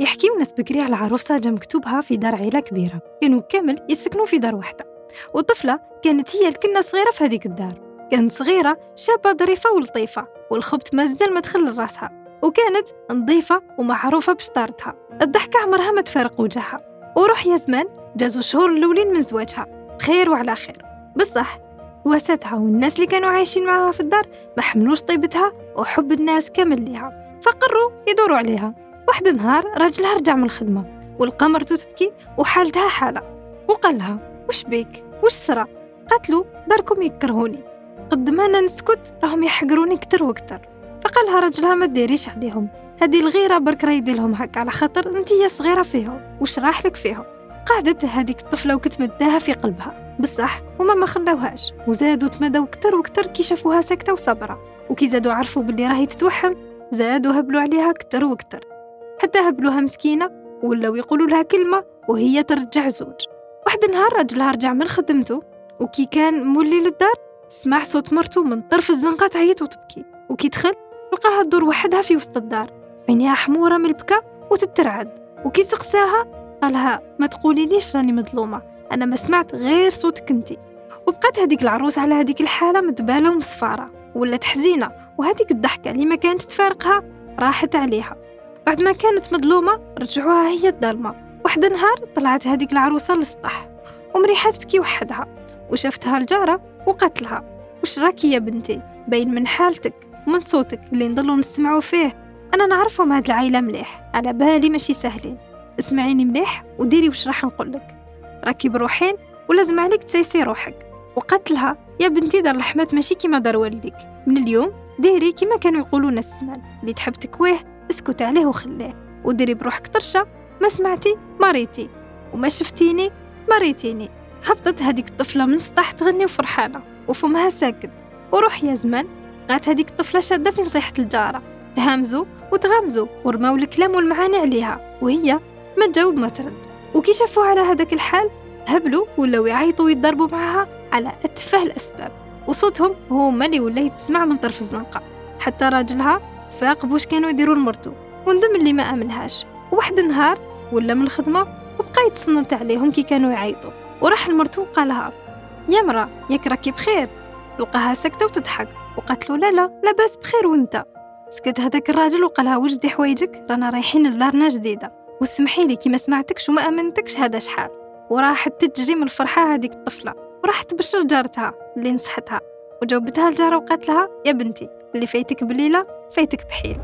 يحكي ناس بكري على عروسة جا مكتوبها في دار عيلة كبيرة. كانوا كامل يسكنوا في دار واحدة وطفلة كانت هي الكنة صغيرة في هذيك الدار. كانت صغيرة شابة ظريفة ولطيفة والخبط مازال ما دخل لراسها. وكانت نظيفة ومعروفة بشطارتها. الضحكة عمرها ما تفارق وجهها. وروح يا زمان جازوا شهور الأولين من زواجها. بخير وعلى خير. بصح وساتها والناس اللي كانوا عايشين معاها في الدار ما حملوش طيبتها وحب الناس كامل ليها. فقروا يدوروا عليها. واحد نهار راجلها رجع من الخدمة ولقى تبكي وحالتها حالة وقال لها وش بيك؟ وش صرا؟ قالت له داركم يكرهوني قد ما أنا نسكت راهم يحقروني كتر وكتر. فقالها راجلها ما ديريش عليهم هذه الغيرة برك راه يديرلهم هكا على خاطر أنت هي صغيرة فيهم وش راح لك فيهم؟ قعدت هذيك الطفلة وكتمداها في قلبها بصح هما ما خلاوهاش وزادوا تمدوا كتر وكتر كي شافوها ساكتة وصبرة وكي زادوا عرفوا باللي راهي تتوحم زادوا هبلوا عليها كتر وكتر. حتى هبلوها مسكينة ولاو يقولوا لها كلمة وهي ترجع زوج. واحد النهار راجلها رجع من خدمته وكي كان مولي للدار سمع صوت مرته من طرف الزنقة تعيط وتبكي. وكي دخل لقاها تدور وحدها في وسط الدار. عينيها حمورة من البكا وتترعد. وكي سقساها قالها ما تقولي ليش راني مظلومة أنا ما سمعت غير صوتك انتي وبقات هذيك العروس على هذيك الحالة مدبالة ومصفارة ولات حزينة. وهذيك الضحكة اللي ما كانت تفارقها راحت عليها. بعد ما كانت مظلومة رجعوها هي الظلمة واحد نهار طلعت هذيك العروسة للسطح ومريحة تبكي وحدها. وشافتها الجارة وقالت لها وش راكي يا بنتي؟ باين من حالتك ومن صوتك اللي نضلوا نسمعوا فيه. أنا نعرفهم هاد العائلة مليح على بالي ماشي سهلين. اسمعيني مليح وديري وش راح نقولك راكي بروحين ولازم عليك تسيسي روحك. وقالت لها يا بنتي دار الحمات ماشي كيما دار والديك. من اليوم ديري كيما كانوا يقولون السمان اللي تحب تكويه اسكت عليه وخليه وديري بروحك طرشة ما سمعتي؟ مريتي وما شفتيني؟ مريتيني هبطت هذيك الطفلة من سطح تغني وفرحانة وفمها ساكت. وروح يا زمان قالت هذيك الطفلة شادة في نصيحة الجارة. تهامزوا وتغامزوا ورماو الكلام والمعاني عليها. وهي ما تجاوب ما ترد. وكي شافوها على هذاك الحال هبلوا ولاو يعيطوا ويتضربوا معها على أتفه الأسباب. وصوتهم هو مالي ولا يتسمع من طرف الزنقة. حتى راجلها فاق بوش كانوا يديروا لمرتو؟ وندم اللي ما آمنهاش. وواحد النهار ولا من الخدمة وبقى يتصنت عليهم كي كانوا يعيطوا. وراح لمرتو وقالها يا مرا ياك راكي بخير. لقاها ساكتة وتضحك. وقالت له لا لا لاباس بخير وأنت. سكت هذاك الراجل وقالها وجدي حوايجك؟ رانا رايحين لدارنا جديدة. وسمحي لي كي ما سمعتكش وما آمنتكش هذا شحال؟ وراحت تجري من الفرحة هذيك الطفلة. وراحت تبشر جارتها اللي نصحتها. وجاوبتها الجارة وقالت لها يا بنتي اللي فايتك بليلة فايتك بحيل.